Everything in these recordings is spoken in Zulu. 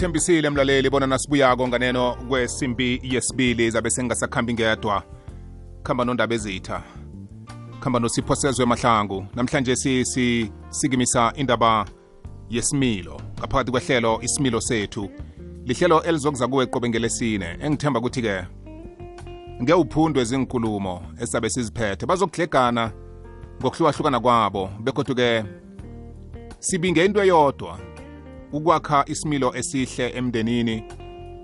ngikuthembisile mlaleli bona nasibuyako nganeno kwesimpi yesibili zabe sengingasakhambi ngedwa. Khamba nondaba ezitha. Khamba nosipho sezwe mahlangu. Namhlanje si sikimisa indaba yesimilo. Ngaphakathi kwehlelo isimilo sethu. Lihlelo elizokuza kuwe qobe ngelesine. Engithemba ukuthi-ke ngewuphundwe zinkulumo esabe siziphethe. Bazokudlegana ngokuhlukahlukana kwabo bekodwa-ke sibinge into eyodwa. Ukwakha isimilo esihle emndenini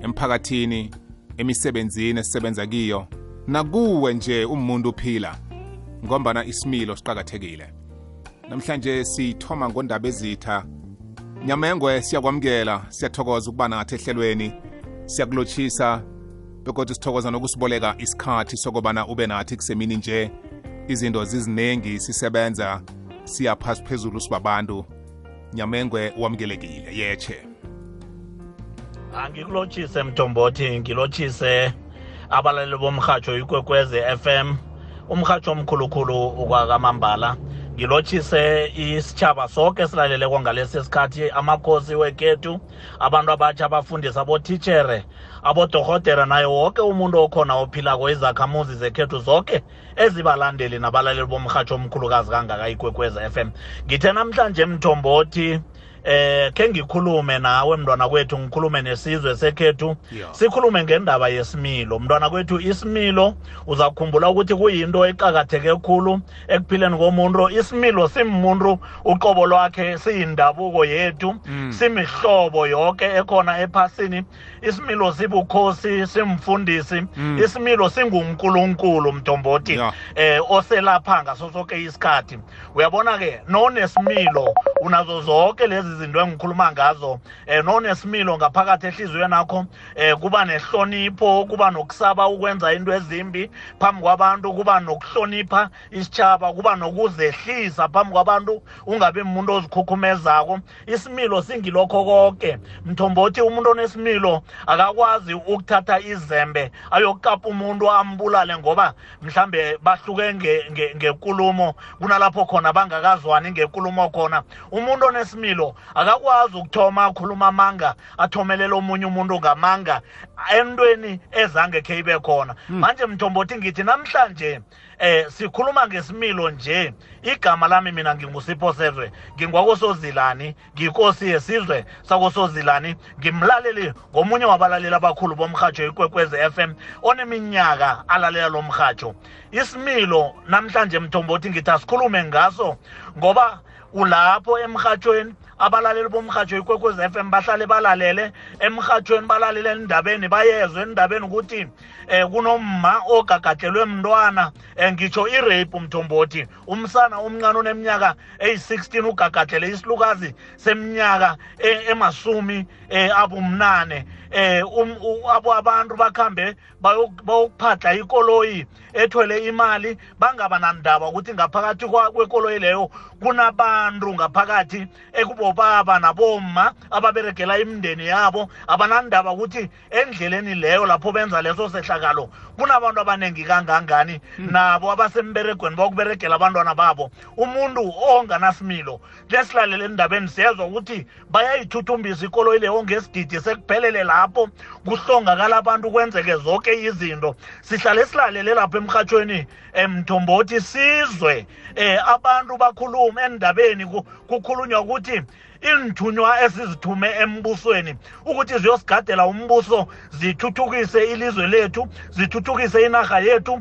emphakathini emisebenzini esisebenza kiyo. Nakuwe nje umuntu uphila ngombana isimilo siqakathekile. Namhlanje sithoma ngondaba ezitha nyamengwe siyakwamukela siyathokoza ukuba nathi ehlelweni siyakulotshisa bekodwa sithokoza nokusiboleka isikhathi sokubana ube nathi kusemini nje. Izinto ziziningi sisebenza siyaphasi phezulu sibabantu. Nyamengwe wamukelekile yeche angikulotshise mthombothi ngilotshise abalaleli bomrhatsho ikwekwezi FM umrhatsho omkhulukhulu ukwakamambala ngilotshise isitshaba sonke silaleleko ngalesi sikhathi amakhosi wekethu abantu abatsha abafundisi abotitshere abodorhotera naye wonke umuntu okhona ophilako izakhamuzi zekhethu zonke ezibalandeli nabalaleli bomrhatsho omkhulukazi kangaka ikwekwezi FM ngithe namhlanje mthombothi eh ke ngikhulume nawe mntwana kwethu ngikhulume nesizwe sekhethu Yeah. sikhulume ngendaba yesimilo mntwana kwethu isimilo uzakhumbula ukuthi kuyinto eqakatheke khulu ekuphileni komuntu isimilo simuntu uqobo lwakhe siyindabuko yethu Mm. simihlobo yonke ekhona ephasini isimilo sibukhosi simfundisi Mm. isimilo singunkulunkulu mntomboti Yeah. eh oselapha ngaso sonke isikhathi uyabona ke nonesimilo unazo zonke lezi zinto engikhuluma ngazo eh nonesimilo ngaphakathi ehliziyweni yakho eh kuba nehlonipho kuba nokusaba ukwenza into ezimbi phambi kwabantu kuba nokuhlonipha isitshaba kuba nokuzehlisa phambi kwabantu ungabi umuntu ozikhukhumezako. Isimilo singilokho konke mthombothi umuntu onesimilo akakwazi ukuthatha izembe ayokukapa umuntu ambulale ngoba mhlambe bahluke nge- nge- ngekulumo kunalapho khona bangakazwani ngekulumo khona. Umuntu onesimilo akakwazi ukuthoma akhuluma amanga athomelele omunye umuntu ngamanga entweni ezange khe ibe khona manje mthombothi ngithi namhlanje eh sikhuluma ngesimilo nje. Igama lami mina ngingusipho sezwe. Ngingwakosozilani ngiyinkosi yesizwe sakosozilani. Ngimlaleli ngomunye wabalaleli abakhulu bomrhatsho ikwekwezi FM oneminyaka alalela lo mrhatsho isimilo namhlanje mthombothi ngithi asikhulume ngaso ngoba ulapho emrhatshweni abalaleli bomrhatsho ikwekwezi FM bahlale balalele. Emrhatshweni balalele endabeni bayezwe endabeni ukuthi eh kunomma ogagadelwe mntwana eh, ngitsho irape mthombothi umsana omncane oneminyaka eyi-16 ugagadlele isilukazi seminyaka eh, emasumi eh, abumnane. Um, abo abantu bakhambe bayok- bayokuphadla ikoloyi ethwele imali bangaba nandaba ukuthi ngaphakathi kwekoloyi leyo kunabantu ngaphakathi ekubobaba naboma ababeregela imindeni yabo abanandaba ukuthi endleleni leyo lapho benza leso sehlakalo kunabantu abaningi kangangani? Nabo abasemberegweni bokuberegela abantwana babo. Umuntu onganasimilo lesilalele endabeni siyezwa ukuthi bayayithuthumbisa ikoloyi leyo ngesididi sekuphelele lapho kuhlongakala abantu kwenzeke zonke izinto. Sihlale silalele lapho emrhatshweni emthombothi sizwe eh abantu bakhuluma endabeni ku- kukhulunywa ukuthi inthunywa esizithume embusweni ukuthi ziyosigadela umbuso zithuthukise ilizwe lethu zithuthukise inarha yethu.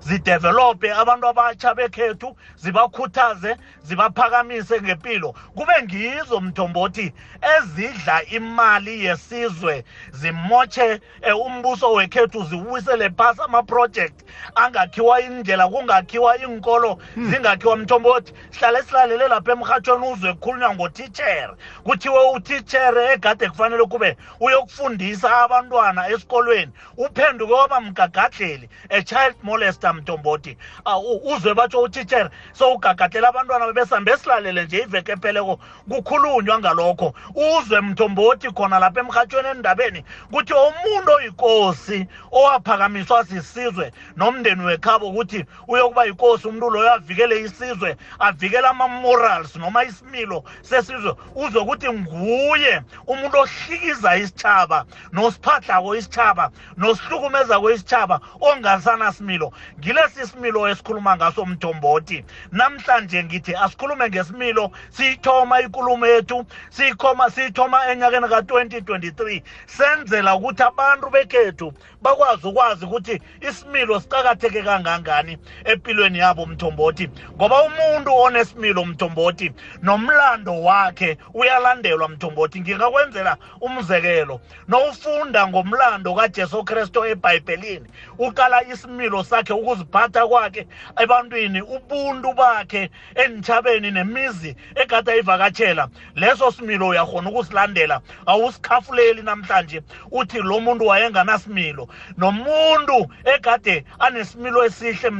Zidevelope abantu abatsha bekhethu zibakhuthaze zibaphakamise ngempilo kube ngizo mthombothi ezidla imali yesizwe zimotshe eh, umbuso wekhethu ziwisele phasi amaprojekthi angakhiwa indlela kungakhiwa iinkolo zingakhiwa mthombothi. Sihlale silalele lapha emrhatshweni uzwe kukhulunywa ngotitshere kuthiwe utitshere egade kufanele kube uyokufundisa abantwana esikolweni. Uphenduke waba mgagadleli a child molester siyafunda mntomboti Ah, u- uzwe batsho utitshere sowugagadlela abantwana bebesambe silalele nje iveke epheleko kukhulunywa ngalokho. Uzwe mntomboti khona lapha emrhatshweni endabeni kuthi umuntu oyikosi owaphakamiswa sisizwe nomndeni wekhabo ukuthi uyokuba yikosi umuntu loyo avikele isizwe avikele ama-morals noma isimilo sesizwe uzwe ukuthi nguye umuntu ohlikiza isitshaba nosiphahlako isitshaba nosihlukumezako isitshaba ongasanasimilo ngilesi similo esikhuluma ngaso mntomboti namhlanje ngithi asikhulume ngesimilo siyithoma ikulumo yethu siyikhoma siyithoma enyakeni ka-2023 senzela ukuthi abantu bekhethu bakwazi ukwazi ukuthi isimilo sicakatheke kangangani empilweni yabo mntomboti ngoba umuntu onesimilo mntomboti nomlando wakhe uyalandelwa mntomboti ngingakwenzela umzekelo nowufunda ngomlando kajesu kristu ebhayibhelini uqala isimilo sakhe ukuziphatha kwakhe ebantwini ubuntu bakhe entšhabeni nemizi egade ayivakatshela. Leso similo uyakhona ukusilandela awusikhafuleli namhlanje uthi lo muntu wayenganasimilo nomuntu egade anesimilo esihle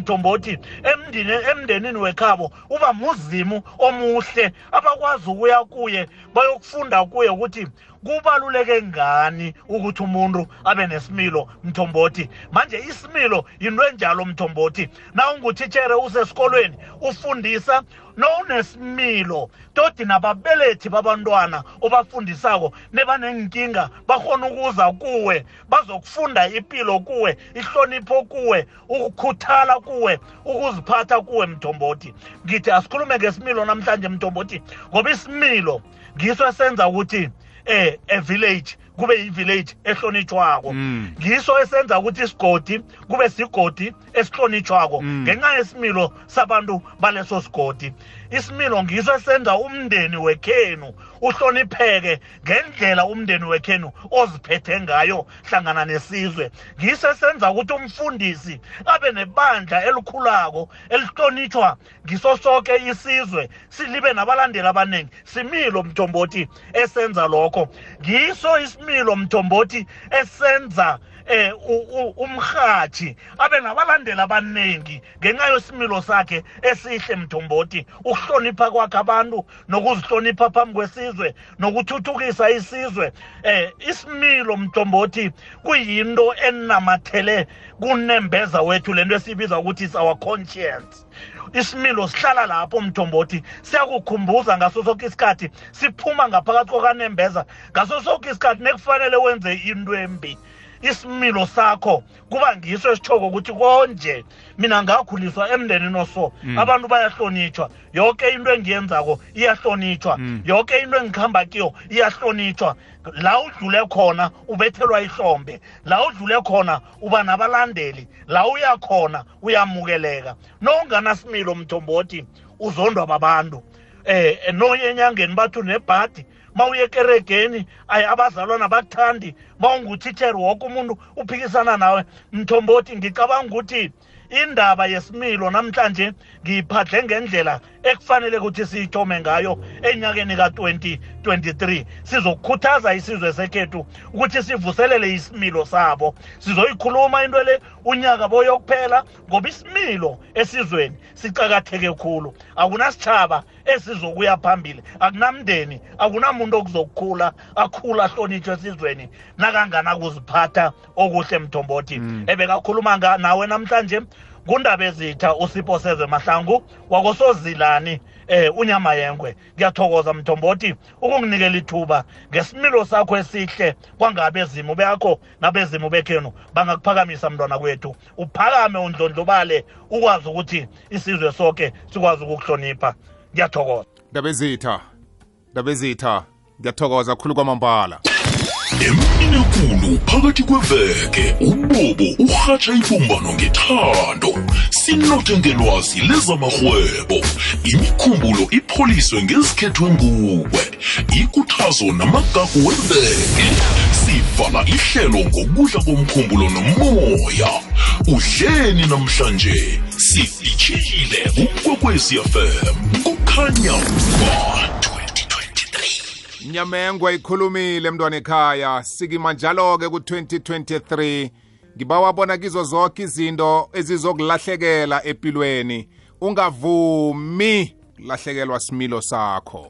emndini emndenini wekhabo uba muzimu omuhle abakwazi ukuya kuye bayokufunda kuye ukuthi kubaluleke ngani ukuthi umuntu abe nesimilo mthombothi? Manje isimilo yinto enjalo mthombothi. Na ungutitshere usesikolweni ufundisa nowunesimilo todi nababelethi babantwana obafundisako nebanenkinga bakhona ukuza kuwe bazokufunda impilo kuwe ihlonipho kuwe ukukhuthala kuwe ukuziphatha kuwe mthombothi. Ngithi asikhulume ngesimilo namhlanje mthombothi ngoba isimilo ngiso esenza ukuthi eh a village. Kube i-village ehlonitshwako. Mm. ngiso esenza ukuthi isigodi kube sigodi esihlonitshwako. Mm. ngenxa yesimilo sabantu baleso sigodi. Isimilo ngiso esenza umndeni wekhenu uhlonipheke ngendlela umndeni wekhenu oziphethe ngayo hlangana nesizwe. Ngiso esenza ukuthi umfundisi abe nebandla elikhulako elihlonitshwa ngiso sonke isizwe silibe nabalandeli abaningi similo mthombothi esenza lokho. Ngiso isimilo mthombothi esenza eh u- u- umhathi abe nabalandeli abaningi ngenxa yesimilo sakhe esihle mthombothi. Ukuhlonipha kwakhe abantu nokuzihlonipha phambi kwesizwe nokuthuthukisa isizwe. Eh isimilo mthombothi kuyinto enamathele kunembeza wethu lento esiyibiza ukuthi is our conscience. Isimilo sihlala lapho mthombothi siyakukhumbuza ngaso sonke isikhathi siphuma ngaphakathi kokanembeza ngaso sonke isikhathi nekufanele wenze into embi. Isimilo sakho. Kuba ngiso esitshoko ukuthi konje mina ngakhuliswa emndenini oso. Mm. abantu bayahlonitshwa. Yonke into engiyenzako iyahlonitshwa. Mm. yonke into engikhamba kiyo iyahlonitshwa. La udlule khona ubethelwa ihlombe. La udlule khona uba nabalandeli. La uya khona uyamukeleka. Nowunganasimilo mthombothi uzondwa babantu. Eh noye enyangeni bathu nebhadi mawuye ekeregeni ayi abazalwana bakuthandi. Mawungutitshere woke umuntu uphikisana nawe. Mthombothi ngicabanga ukuthi indaba yesimilo namhlanje ngiyiphadle ngendlela ekufanele ukuthi siyithome ngayo enyakeni ka-2023 sizokukhuthaza isizwe sekhethu ukuthi sivuselele isimilo sabo. Sizoyikhuluma into le unyaka boyokuphela ngoba isimilo esizweni sicakatheke khulu. Akunasitshaba esizokuya phambili akunamndeni akunamuntu okuzokukhula akhula ahlonitshwe esizweni nakangana kuziphatha okuhle mthombothi. Mm. ebekakhuluma nga- nawe namhlanje ngundaba ezitha usipho sezwe mahlangu wakosozilani eh unyama yengwe. Ngiyathokoza mthombothi ukunginikela ithuba ngesimilo sakho esihle kwangabezimu bakho nabezimu bekhenu bangakuphakamisa mntwana kwethu. Uphakame undlondlobale ukwazi ukuthi isizwe sonke sikwazi ukukuhlonipha. Ngiyathokoza. Ndabezitha ndabezitha ngiyathokoza khulu kwamambala. Emini ekulu phakathi kweveke ubobo urhatsha ibumbano ngethando. Sinothe ngelwazi lezamarhwebo. Imikhumbulo ipholiswe ngezikhethwe nguwe ikuthazo namagagu weveke. Sivala ihlelo ngokudla komkhumbulo nomoya. Udleni namhlanje sidishile ukwekwezi fm kukhanya ba 2023 nyamengwe ikhulumile mntwana ekhaya. Sikima njalo-ke ku-2023 ngibawa bona kizo zonke izinto ezizokulahlekela empilweni ungavumi lahlekelwa similo sakho.